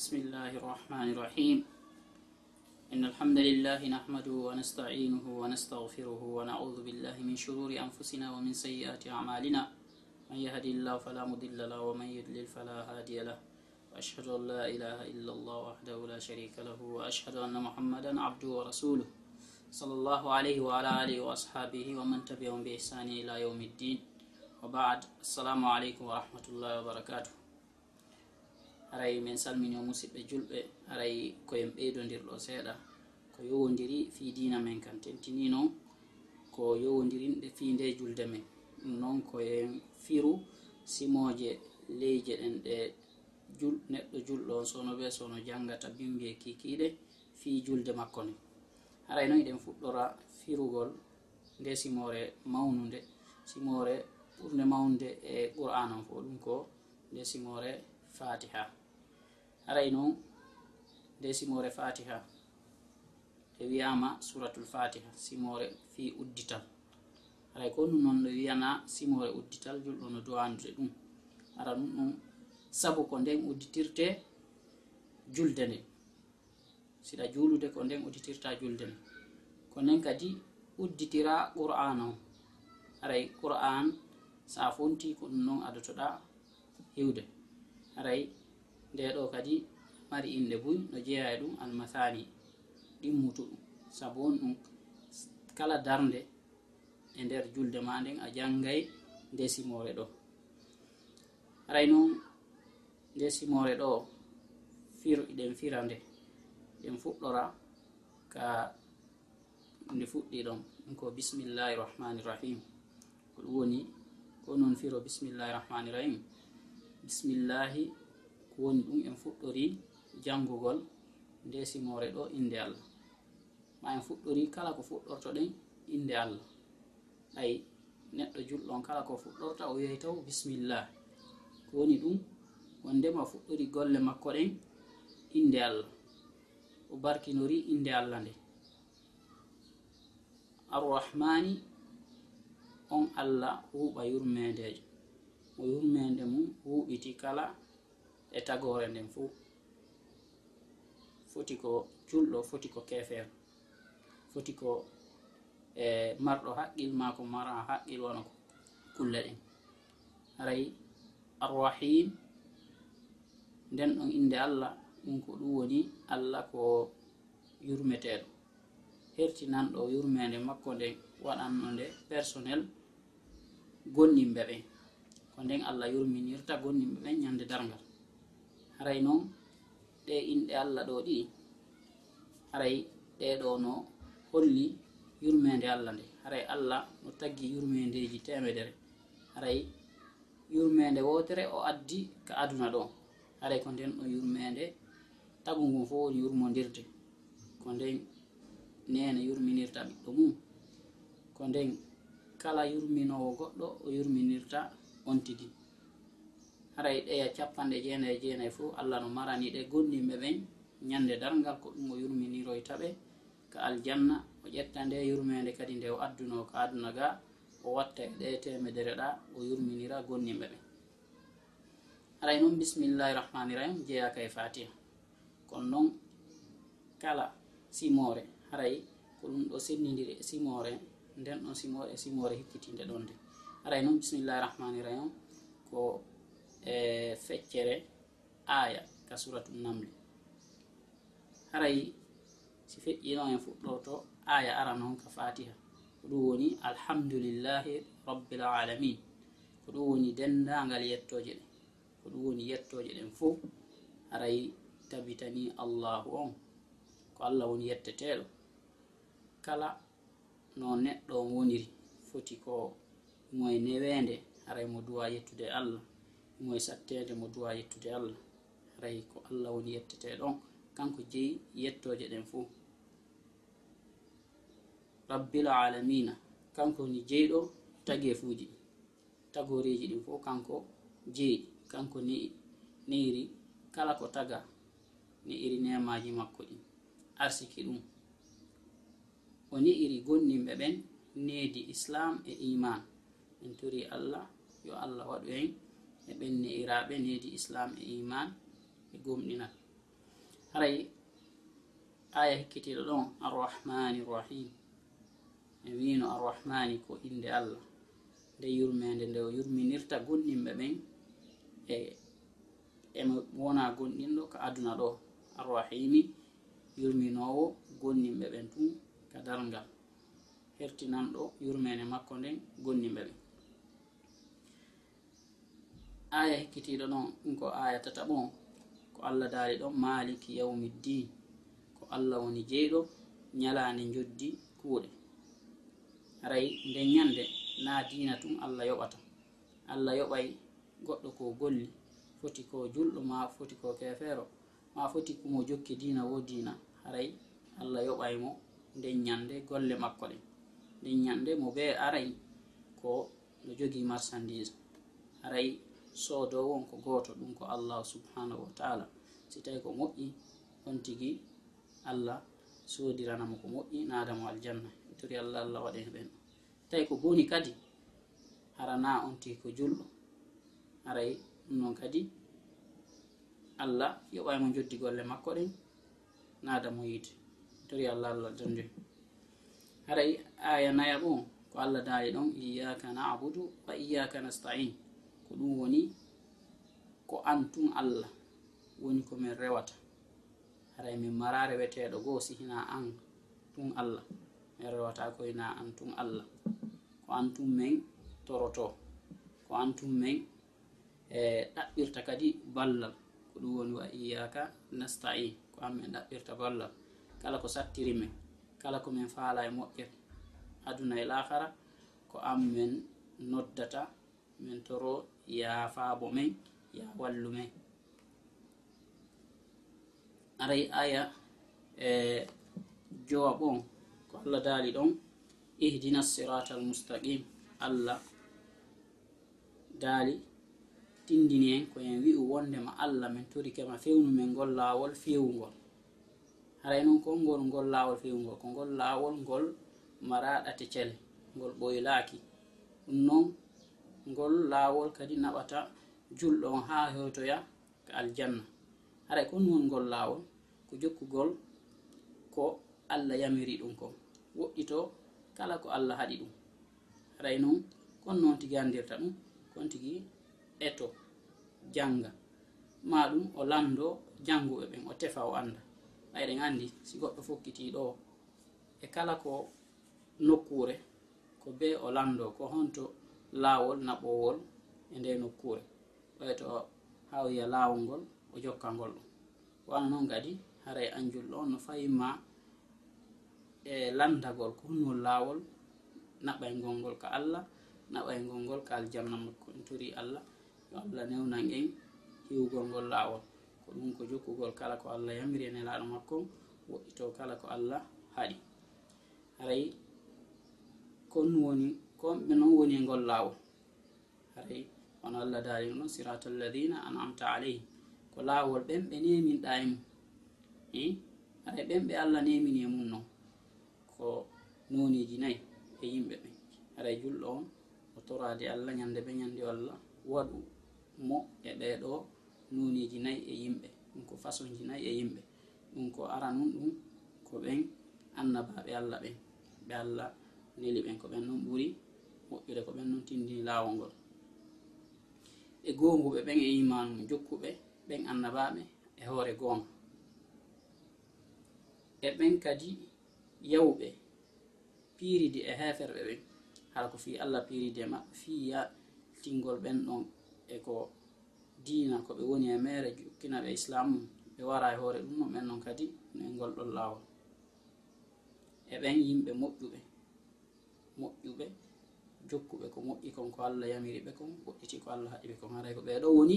بسم الله الرحمن الرحيم إن الحمد لله نحمده ونستعينه ونستغفره ونعوذ بالله من شرور أنفسنا ومن سيئات أعمالنا من يهد الله فلا مضل له ومن يضلل فلا هادي له وأشهد أن لا إله إلا الله وحده لا شريك له وأشهد أن محمدا عبده ورسوله صلى الله عليه وعلى آله وأصحابه ومن تبعهم بإحسان إلى يوم الدين وبعد السلام عليكم ورحمة الله وبركاته aray min salmini o musidɓe julɓe aray koyen ɓeydodirɗo seeɗa. Ko yowodiri fi dina men kan tentinino ko yowodirinɗe fi nde julde men. Ɗum noon koyen firu simoje leyje ɗen ɗe jul neɗɗo julɗo on sono ɓe sono jangata bimbi kikiɗe fi julde makko ni. Haray noon iɗen fuɗɗora firugol nde simore mawnude simore ɓurde mawnude e qur'an on fo ɗum ko nde simore fatiha aray noon nde simore fatiha. Ɓe wiyama suratul fatiha simore fi uddital. Aray ko ɗum noon ɓe wiyana simore uddital julɗo no duwandude ɗum. Ara ɗum ɗum sabu ko nden udditirte julde nde. Siɗa julude ko nden udditirta julde nde. Ko nden kadi udditira qur'an o. Aray qur'an sa fonti ko ɗum noon adotoɗa hiwde aray nde ɗo kadi mari inde buy no jeeya e ɗum almasani ɗimmutuɗum sabu on ɗum kala darde e nder julde ma nden a janngay nde simore ɗo. Aray noon nde simore ɗo fir ɗen fira nde. Ɗen fuɗɗora ka nde fuɗɗi ɗon. Ɗum ko bismillahi rahmani rahim. Ko ɗum woni ko noon firo bismillahi rahmani rahim. Bisimillahi woni ɗum en fuɗɗori janngugol nde simore ɗo inde allah. Ma en fuɗɗori kala ko fuɗɗorto ɗen inde allah. Ay neɗɗo julɗon kala ko fuɗɗorta o wiyayi taw bisimillah ko woni ɗum wondema fuɗɗori golle makko ɗen inde allah. O barkinori inde allah nde. Arrahmani on allah huuɓa yurmedejo o yurmede mum huuɓiti kala e tagore nden fuu foti ko julɗo foti ko kefer foti ko e marɗo haqqil ma ko mara haqqil wona ko kulle ɗen. Haray arrahim nden ɗon inde allah ɗum ko ɗum woni allah ko yurmeteɗo. Hertinanɗo yurmede makko nde waɗanno nde personnel gonɗimɓe ɓen. Ko nden allah yurminirta gonɗimɓe ɓen ñande dargal haray noon ɗe inɗe allah ɗo ɗiɗi aray ɗeɗo no holli yurmede allah nde. Haray allah no taggi yurmedeji temedere. Haray yurmede wotere o addi ka aduna ɗo. Haray ko nden ɗo yurmede tagu ngu fo woni yurmodirde ko nden nene yurminirta ɓiɗɗo mum. Ko nden kala yurminowo goɗɗo o yurminirta on tigi haray ɗeya capanɗe jeenayi e jeenayi fo allah no marani ɗe gonɗinɓe ɓen ñande dargal ko ɗum o yurminiroyta ɓe ka aljanna o ƴetta nde yurmede kadi nde o adduno ko aduna ga o watta e ɗe temedere ɗa o yurminira gonɗinɓe ɓen. Haray noon bisimillahi rahmani rahim jeeyaka e fatiha. Kono noon kala simore haray ko ɗum ɗo sennidiri e simore nden ɗon simore e simore hikkitinde ɗon nde haray noon bisimillahi rahmani rahim ko e feccere aya ka suratu namli haray si feƴƴino en fuɗɗo to aya aran hon ka fatiha. Ko ɗum woni alhamdulillahi rabbil alamin. Ko ɗum woni dendagal yettoje ɗen ko ɗum woni yettoje ɗen fo haray tabitani allahu on. Ko allah woni yetteteɗo kala no neɗɗo on woniri foti ko moye newende haray mo duwa yettude allah. moye sattede mo duwa yettude allah. Haray ko allah woni yetteteɗon kanko jeeyi yettoje ɗen fuu rabbil alamina. Kanko woni jeyɗo tagefuuji tagoreji ɗin fo kanko jeeyi kanko ni neyri kala ko taga ni iri nemaji makko ɗin. Arsiki ɗum. O ni iri gonɗinɓe ɓen needi islam e iman en tori allah yo allah waɗu en. e ɓen ne'iraɓe needi islam e iman e, e gomɗinat haray aya hikkitiɗo ɗon arrahmani rrahim e wino arrahmani ko inde allah. Nde yurmede nde o yurminirta gonɗinɓe ɓen e emo wona gonɗinɗo ko aduna ɗo. Arrahimi yurminowo gonɗinɓe ɓen tun ka dargal hertinanɗo yurmene makko nden gonɗinɓe ɓen. aya hekkitiɗo ɗon ɗum ko aya tataɓon. Ko allah daari ɗon maliki yawmiddin ko allah woni jeyɗo ñalaande joddi kuuɗe. Aray nden ñande na diina tum allah yoɓata. Allah yoɓay goɗɗo ko golli foti ko julɗo ma foti ko kefeero ma foti kumo jokki diina wo diina. Haray allah yoɓay mo nden ñande golle makko ɗen nden ñande mo ɓe aray ko no jogii marchandise haray soodo won ko gooto ɗum ko allahu subhanahu wa taala. Si tawi ko moƴƴi on tigi allah soodiranamo ko moƴƴi naadamo aljanna. Tori allah allah waɗen ɓen tawi ko boni kadi harana on tigi ko julɗo. Haray ɗum noon kadi allah yoɓaymo joddi golle makko ɗen naadamo yiide tori allah allah danjoy haray aya naya ɓo ko allah daali ɗon iyaka nabudu wa iyaka nastain. ko ɗum woni ko an tun allah woni komin rewata. Haray min mara reweteɗo goo sihina an tun allah. Min rewata koyna an tun allah. Ko an tun men toroto. Ko an tun men e ɗaɓɓirta kadi ballal. Ko ɗum woni wa iyaka nastain. Ko an min ɗaɓɓirta ballal. Kala ko sattiri men kala ko min faala e moƴƴere. Aduna e lahara ko an min noddata min toro yaafaabo men ya wallu men. Aray aya e jowa ɓon ko allah daali ɗon ihdina sirata almustaqim allah daali tindini en ko en wi'u wondema allah min torikema fewnu men ngol laawol fewugol haray noon ko ngol ngol laawol fewugol ko ngol laawol ngol maraɗate cele ngol ɓoylaaki. Ɗum noon ngol laawol kadi naɓata julɗo on haa hewtoya ka aljanna. Haray ko non ngol laawol ko jokkugol ko allah yamiri ɗum ko woɗɗito kala ko allah haɗi ɗum. Haray noon kon noon tigi andirta ɗum kon tigi eto janga ma ɗum o lamdo janguɓe ɓen o tefa o anda ɓayɗen andi si goɗɗo fokkitiɗo e kala ko nokkure ko be o lamdo ko honto laawol naɓowol e nde nokkure ɓayto o hawiya laawol ngol o jokka ngol ɗum. Wana noon kadi haray anjul ɗo no fayima e landagol ko hunwol laawol naɓay ngol ka allah naɓay ngol ka aljamna makko. En tori allah yo allah newnan en hiwgol ngol laawol. Ko ɗum ko jokkugol kala ko allah yamiri e nelaaɗo makko woɗɗito kala ko allah haɗi. Haray kon woni komɓe noon woni e ngol laawol haray on allah daari noon sirata alladina an'amta alayhim. Ko laawol ɓen ɓe neminɗa e mum i haray ɓen ɓe allah nemini e mum noon. Ko noniji nayi e yimɓe ɓen. Haray julɗo on o torade allah ñande ɓe ñande allah waɗu mo e ɓeɗo noniji nayi e yimɓe. Ɗum ko façon ji nayi e yimɓe. Ɗum ko ara nun ɗum ko ɓen annabaɓe allah ɓen. Ɓe allah neli ɓen ko ɓen noon ɓuuri moƴƴude ko ɓen noon tindini laawol ngol. E goonguɓe ɓen e imanu jokkuɓe ɓen annabaɓe e hoore goonga. E ɓen kadi yawɓe piiridi e heferɓe ɓen hala ko fi allah piiridi e maɓɓe fiya tingol ɓen ɗon e ko diina ko ɓe woni e mere jokkina ɓe islam ɓe wara e hoore ɗum non ɓen noon kadi no e ngol ɗon laawol. E ɓen yimɓe moƴƴuɓe moƴƴuɓe jokkuɓe ko moƴƴi kon ko allah yamiri ɓe kon goƴƴiti ko allah haɗi ɓe kon haray ko ɓeɗo woni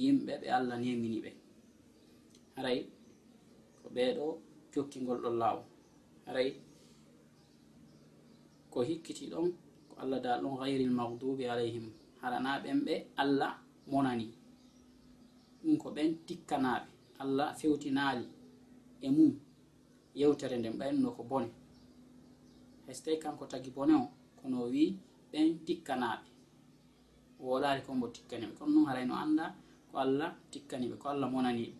yimɓe ɓe allah nemini ɓe. Haray ko ɓeɗo jokkingol ɗon laawol haray ko hikkiti ɗon ko allah dal ɗon hayril magdubi alayhim. Harana ɓen ɓe allah monani. Ɗum ko ɓen tikkanaɓe. Allah fewtinaali e mum. Yewtere nden ɓaynno ko bone. Hay so tawi kanko tagi bone o. kono o wi ɓen tikkanaɓe o wolari ko tikkaniɓe kono noon harayno anda ko allah tikkaniɓe ko allah monaniɓe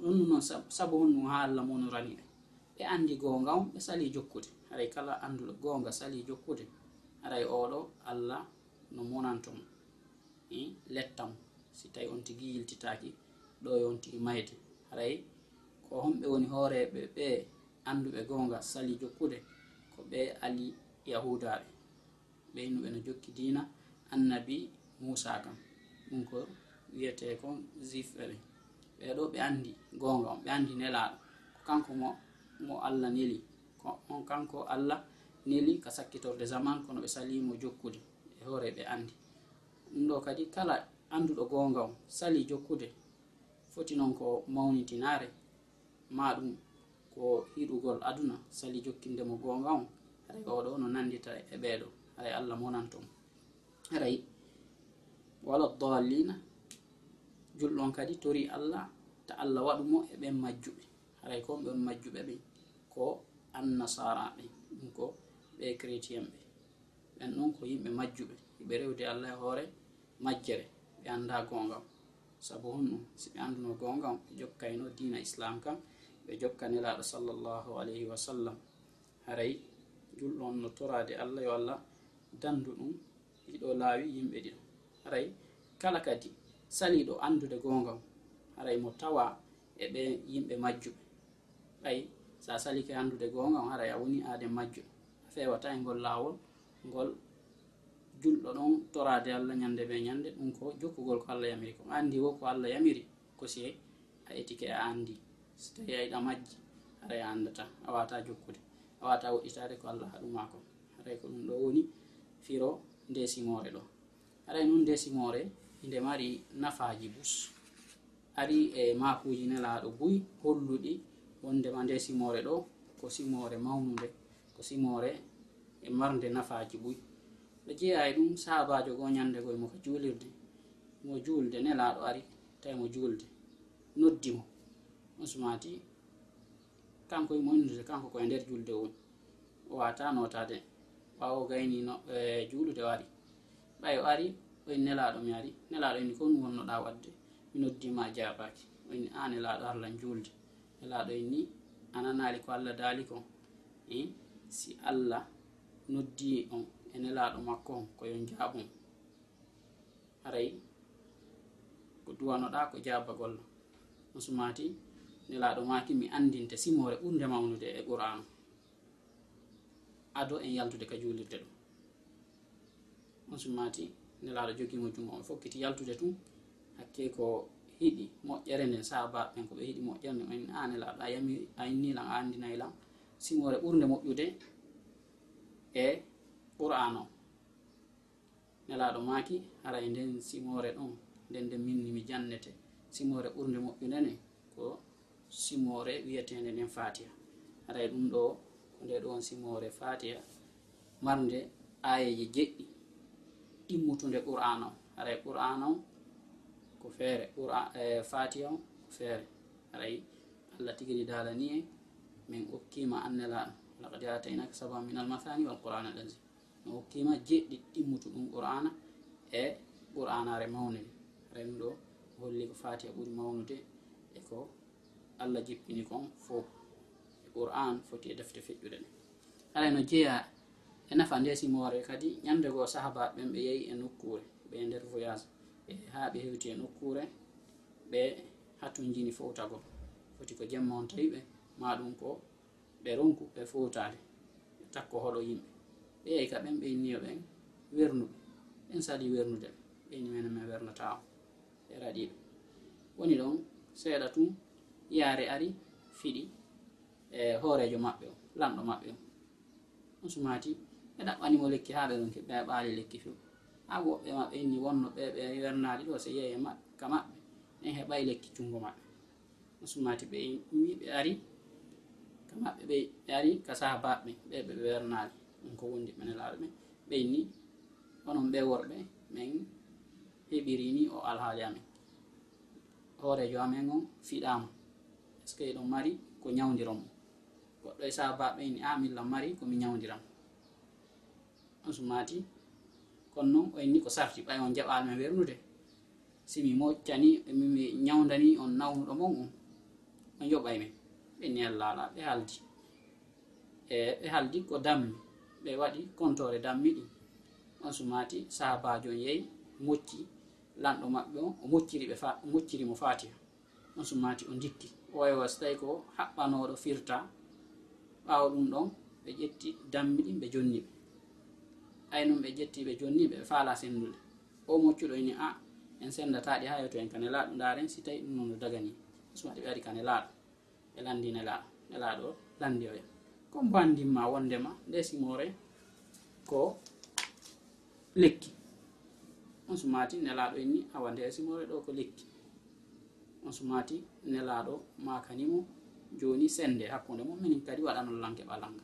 ɗum noon sabu on ha allah monoraniɓe ɓe andi gonga on ɓe sali jokkude. Haray kala anduɗo gonga sali jokkude. Haray oɗo allah no monantomo lettam si tawi on tigi yiltitaki ɗo e on tigi mayde. Haray ko homɓe woni hooreɓe ɓe anduɓe gonga sali jokkude ko ɓe ali yahudaɓe ɓe no jokki dina annabi musa kam. Ɗum ko wiyete ko zifɓe ɓe. Ɓeɗo ɓe andi gonga on ɓe andi nelaɗo ko kanko mo mo allah neli. On kanko allah neli ka sakkitorde zaman kono ɓe salimo jokkude. E hoore ɓe andi ɗum ɗo kadi kala anduɗo gonga on sali jokkude. Foti noon ko mawnitinare. Ma ɗum ko hiɗugol aduna sali jokkindemo gonga on. Hay oɗo no nandita e ɓeɗo ay allah monan ton. Aray wala dallina julɗon kadi tori allah ta allah waɗumo e ɓen majjuɓe. Haray kon ɓen majjuɓe ɓen ko annasaraɓe ɗum ko ɓe chrétien ɓe ɓen ɗon ko yimɓe majjuɓe ɓe rewde allah e hoore majjere ɓe anda gongam sabu honɗum si ɓe anduno gongam ɓe jokkayno dina islam kam ɓe jokka nelaɗo sallllahu alayhi wa sallam. Haray julɗon no torade allah yo allah dandu ɗum ɗiɗo laawi yimɓe ɗiɗo haray kala kadi saliɗo andude gongam haray mo tawa e ɓe yimɓe majjuɓe ɓay sa salike andude gongam haray a woni aade majjuɗo a fewata e ngol laawol ngol julɗo ɗon torade allah ñande ɓe ñande ɗum ko jokkugol ko allah yamiri. Ko andi wo ko allah yamiri ko si a etike a andi so tawi ayiɗa majji haray a andata a wata jokkude a wata woɗɗitade ko allah haɗuma ko haray ko ɗum ɗo woni firo ndesimore ɗo. Aɗa nun ndesimore inde mari nafaji bus. Ari e makuji nelaɗo buy holluɗi wondema nde simore ɗo ko simore mawnude ko simore e marde nafaji buy. Ɗo jeeya e ɗum sahabajo go ñandegoye mo ko juulirde. Mo juulde nelaɗo ari tawi mo juulde. Noddimo on sumati kanko e moynude kanko koye nder julde woni. O wata notade ɓawo gaynino e, juulude o ari ɓay o ari oyi nelaɗo mi ari nelaɗo inni ko ɗum wonnoɗa wadde. Mi noddima jabaki oyni a nelaɗo allah juulde. Nelaɗo inni ananali ko allah daali ko i si allah noddi on e nelaɗo makko on ko yon jaabon haray ko duwanoɗa ko jabagol on sumati nelaɗo maki mi andinte simore ɓurde mawnude e qur'anu ado en yaltude ka julirde ɗum. On summati nelaɗo jogiimo jungo on fokkiti yaltude tun hakke ko hiɗi moƴƴere nden sahabaɓen koɓe hiɗi moƴƴere nden en a ah, nelaɗo a yami a innilan a andinayilan simore ɓurde moƴƴude e qur'an o. Nelaɗo maaki e nden simore ɗon nden nde minni mi jannete. Simore ɓurde moƴƴude ne ko simore wiyetede nden fatiha haray e ɗum ɗo nde ɗon simore fatiha marde ayeji jeɗɗi. Ɗimmutude qur'an o. Aray qur'an o ko feere. E, fatiha o ko feere. Aray allah tigini dalani e min okkima annelaɗo lakad ataynaka saba min almathani wal qur'an al azim mi okkima jeɗɗi ɗimmutu ɗum qur'ana e qur'anare mawne ɗum ɗo holli ko fatiha ɓuuri mawnude e ko allah jippini kon fof qur'an foti e defte feƴƴude ɗe ala no jeeya e nafa ndesimore kadi ñande goo sahaba ɓen ɓe yehi e nokkure ɓe nder voyage ɓe haa ɓe hewti e nokkure ɓe hatunjini fowtagol. Foti ko jemma on tawi ɓe ma ɗum ko ɓe ronku ɓe fowtade takko hoɗo yimɓe. Ɓe yehi ka ɓen ɓe niyo ɓen wernuɓe ɓen sali wernude ɓe ɓeyni mene men e wernata o ɓe raɗiɓe woni ɗon seeɗa tun yaare ari fiɗi e hoorejo maɓɓe o lanɗo maɓɓe o. On sumati ɓe ɗaɓɓanimo lekki ha ɓe ɗon ɓe ɓaali lekki few ha woɓɓe maɓɓe inni wonno ɓe ɓe wernaade ɗo so yeeye maɓɓe ka maɓɓe en heɓay lekki cungo maɓɓe. On sumati ɓe wi ɓe ari ka maɓɓe ɓe ari ka saha baɓɓe ɓe ɓe wernaade ɗum ko wondi mene laaɗo ɓe ɓe inni onon ɓe worɓe min heɓirini o alhaali amen. Hoorejo amen on fiɗama est ce que eɗon mari ko ñawdiron mo. goɗɗo e sahabaɓe ni a min lammari komi ñawdiram on sumati kono noon o ni ko sarti ɓay on jaɓal men wernude. Simi moccani mimi ñawdani on nawnuɗo mon on on yoɓay men. Ɓe ni ɓe haldi. E ɓe haldi ko dammi ɓe waɗi contore dammi ɗi. On sumati sahabajo on yehi mocci lanɗo maɓɓe on o mocciri ɓe o mocciri mo fatiha. On sumati o dikki o wawi so tawi ko haɓɓanoɗo firta ɓaawa ɗum ɗon ɓe ƴetti dammi ɗin ɓe jonni. Ɓe ay noon ɓe ƴetti ɓe jonni ɓe faala sendude o moccuɗo ni a ah, en sendataɗi ha yeto en kane laaɗo ndaren si tawi ɗum noon no dagani sumaɗe ɓe ari kane laaɗo ɓe landine laaɗo e laaɗo landi oya comme bandimma wondema nde simore ko lekki. On sumati nelaɗo inni awa nde simore ɗo ko lekki. On sumati nelaɗo makanimo joni sende hakkunde mum minin kadi waɗano lanke ɓalanga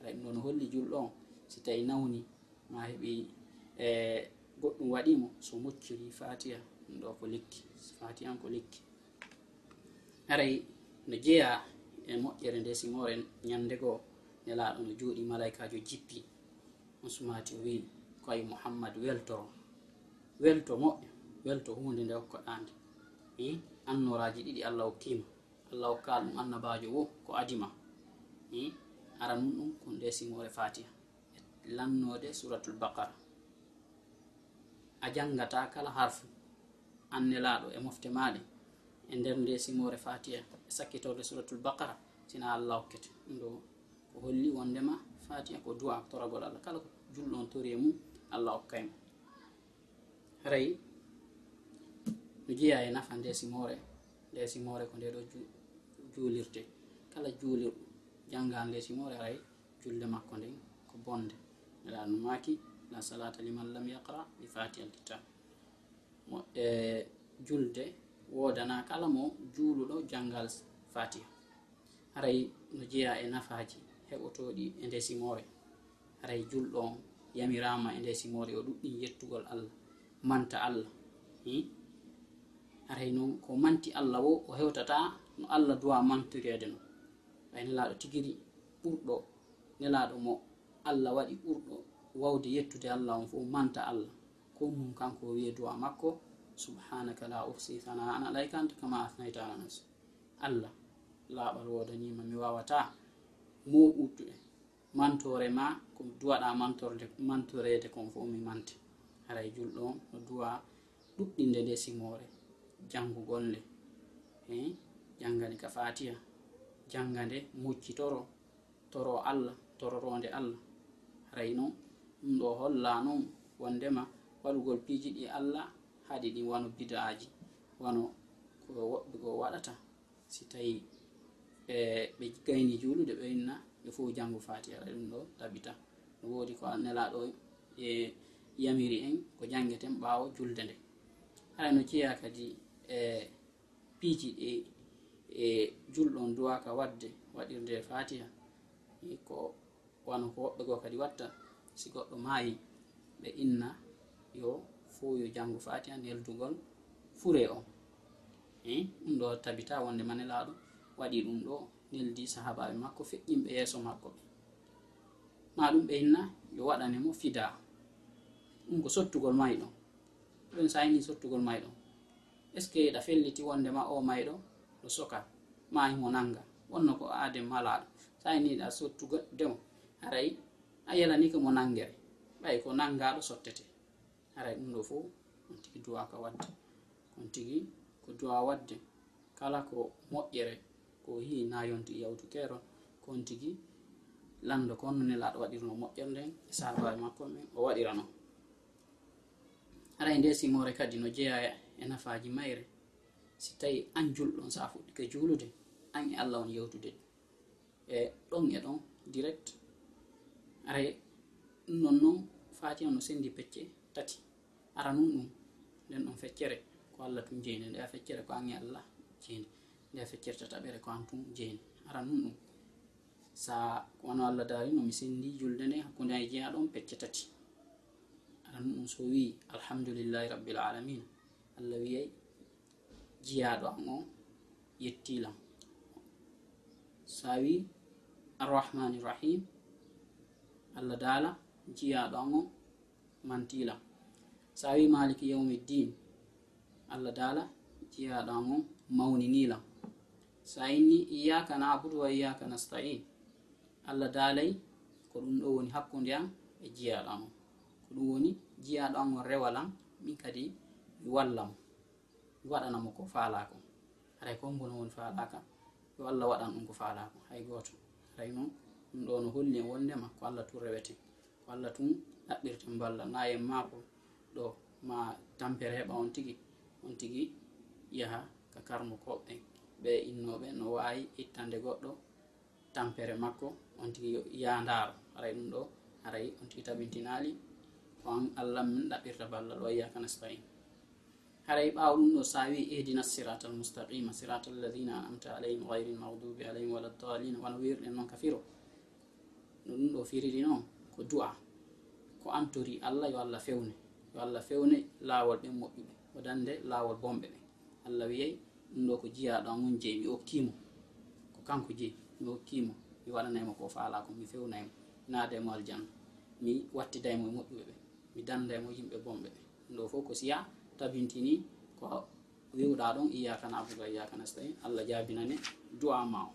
aɗa ɗum ɗo no holli julɗo on. Si tawi nawni ma heeɓi e goɗɗum waɗimo so mocciri fatiya ɗum ɗo ko lekki. Fatiya on ko lekki. Aray no jeeya e moƴƴere nde simore ñande goo nelaɗo no juuɗi malaikajo jippi on sumati o wi koye mouhammad weltoro welto moƴƴo welto hunde nde hokkoɗande i annoraji ɗiɗi allah hokkima allah hokkal ɗum annabajo wo ko adima. Aran mum ɗum ko nde simore fatiha. E lannode suratul baqara. A jangata kala harfu annelaɗo e mofte maɗe e nder nde simore fatiha e sakkitorde suratul baqara sina allah hokkete ɗum ɗo ko holli wondema fatiha ko duwa toragol allah. Kala ko julɗon tori e mum allah hokkaymo e haray no jeeya e nafa nde simore nde simore ko nde ɗo juulirde kala juulirɗo janngan leysi mo reray julde makko nden ko bonde. Neɗa no maki la salata liman lam yaqra bi fatihal kitab mo e julde wodana kala mo juuluɗo janngal fatiha haray no jeeya e nafaji heɓotoɗi e nde simore. Haray julɗo on yamirama e nde simore o ɗuɗɗi yettugol allah manta allah haray noon ko manti allah wo o hewtata no allah duwa mantirede no. Ɓay nelaɗo tigiri ɓurɗo. Nelaɗo mo allah waɗi ɓurɗo. Wawde yettude allah on fo manta allah. Ko mum kanko wiye duwa makko subhanaka la ufsi sana'an alayka anta kama asnayta ala nafsi. Allah laaɓal wodanima mi wawata mo ɓurduɗe mantore ma ko duwaɗa mantorde mantorede kon fo mi mante haray julɗo no duwa ɗuɗɗinde nde simore jangugol nde janngani ka fatiha jannga nde muccitoro toro allah tororonde allah. Haray noon ɗum ɗo holla noon wondema waɗugol piiji ɗi allah haɗi ɗi wano bidaaji wano ko woɓɓe go waɗata. Si tawi e ɓe gayni juulude ɓe inna ɓe fof janngo fatiha ɗum ɗo tabita no woodi ko nelaɗo e yamiri en ko jangeten ɓaawo julde nde. Hara no jeeya kadi e piiji ɗi e julɗon duwaka wadde waɗirde fatiha e ko wano ko woɓɓe goo kadi watta si goɗɗo maayi ɓe inna yo fuu yo janngo fatiha neldugol fure o. Ɗum ɗo tabita wonde ma nelaaɗo waɗi ɗum ɗo neldi sahabaɓe makko feƴƴimɓe yeeso makko. Ɓe ma ɗum ɓe inna yo waɗane mo fida. Ɗum ko sottugol mayɗo. Ɗon ɗon sayni sottugol mayɗo. Est ce que ɗa felliti wondema o mayɗo? ɗo ɗo soka mayi mo nanga wonno ko aade malaɗo sainiɗa sottugo dew haray a yalani ko mo nangere ɓay ko nangaɗo sottete. Haray ɗum ɗo fo on tigi duwa ka wadde. On tigi ko duwa wadde. Kala ko moƴƴere ko hi na yonti yawtu keron kon tigi lando ko on nelaɗo waɗirno moƴƴere nden e sahabae makko men o waɗirano. Haray nde simore kadi no jeeya e nafaji mayre. si tawi an julɗon sa fuɗɗike juulude an e allah on yewtude. E ɗon e ɗon direct aray ɗum non noon fatiha no sendi pecce tati. Ara nun ɗum nden ɗon feccere ko allah tum jeyni nde a feccere ko an e allah jeyni nde a feccere tataɓere ko an tum jeyni ara nun ɗum. Sa wono allah daari no mi sendi julde nde hakkunde ay e jeeya ɗon pecce tati. Ara nun ɗum so wi alhamdulillahi rabbil alamina allah wiyay jiyaɗo am o yettilam. So a wi arrahmani rahim allah daala jiyaɗo am o mantilam. So a wi maliki yawmi ddin allah daala jiyaɗo am o mawninilam. So a inni iyaka nabudu wa iyaka nastain. Allah daalay ko ɗum ɗo woni hakkude am e jiyaɗo am ko ɗum woni jiyaɗo am on rewalam min kadi mi wallam. waɗanamo ko faalako. Aray ko mbono woni faalaka yo allah waɗan ɗum ko faalako. Hay goto aray noon ɗum ɗo no holli en wondema ko allah tun rewete. Ko allah tun ɗaɓɓirten balla. Nayen mako ɗo ma tampere heɓa on tigui on tigui yaha ka karmo koɓɓe ɓe innoɓe no wawi ittande goɗɗo tampere makko. On tigui yandaro aray ɗum ɗo aray on tigui tabintinali ko an allah min ɗaɓɓirta ballal ɗo yakana stain haray ɓaaw ɗum ɗo sa wi ihdina sirata almustaqima sirata alladina anamta alayhim gayri lmagdubi alayhim wala dalina wona wirɗen noon ka firo no ɗum ɗo firiri noon ko du'a ko antori allah yo allah fewne yo allah fewne laawol ɓen moƴƴuɓe o dande laawol bomɓe ɓe. Allah wiyey ɗum ɗo ko jiyaɗo an on jeyi mi okkimo ko kanko jeyi mi okkimo mi waɗanaymo ko faala ko mi fewnaymo naademo aljanna mi wattidaymo e moƴƴuɓe ɓe mi dandaymo yimɓe bomɓe ɓe. Ɗum ɗo fof ko siya tabintini ko wiwɗa ɗon iyaka nabuga iyaka nastain allah jabinane du'a ma o.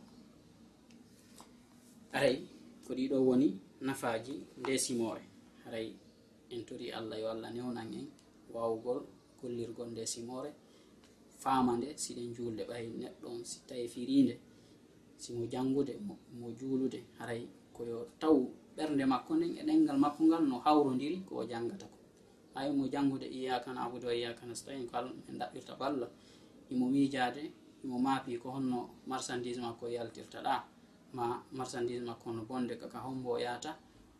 Aray ko ɗiɗo woni nafaji nde simore aray en tori allah yo allah newnan en wawugol gollirgol nde simore faama nde siɗen julde ɓay neɗɗo on si tawi firinde simo jangude mo juulude. Haray koyo taw ɓernde makko nden e ɗengal makko ngal no hawrodiri ko o jangata ko. ayimo janngude iyaka nabudu wa iyaka nastain. Ko allah en ɗaɓɓirta ko allah imo miijade imo maapi ko honno marchandise makko yaltirta ɗa. Ma marchandise makko no bonde kaka hombo yahata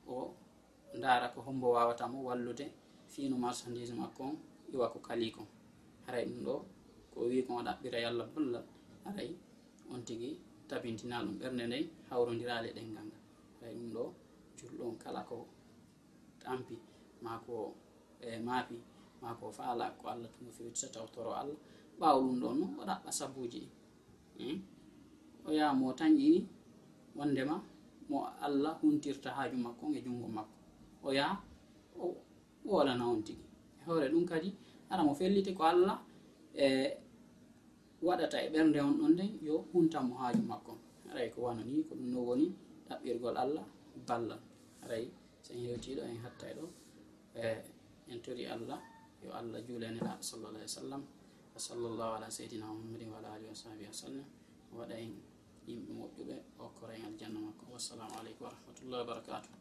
o ndaara ko hombo wawatamo wallude fiino marchandise makko on iwa ko kali kon. Haray ɗum ɗo ko wi kon o ɗaɓɓira yallah ballal haray on tigi tabintina ɗum ɓernde nden hawrodira leɗengal ngal. Haray ɗum ɗo julɗo on kala ko tampi ma ko e maapi ma ko faala ko allah tumo fewtita so tawtoro allah. Ɓaawa ɗum ɗon noon o ɗaɓɓa sabuji ɗin hmm? o yaha mo tañƴini wondema mo allah huntirta haaju makko e junngo makko. O yaha o wolana on tigi e hoore ɗum kadi ara mo felliti ko allah e waɗata e ɓernde on ɗon nden yo huntamo haaju makko. Aray ko wano ni ko ɗum no woni ɗaɓɓirgol allah ballal. Aray sen hewtiɗo en hatta e ɗo e en tori allah yo allah juulanela sallallah alih w sallam wa sallllahu ala seydina muhammadin wa ala alihi wa sahbihi wa sallam waɗa en yimɓe moƴƴuɓe okkora en aljanna makko. Wassalamu aleykum wa rahmatullahi wa barakatuh.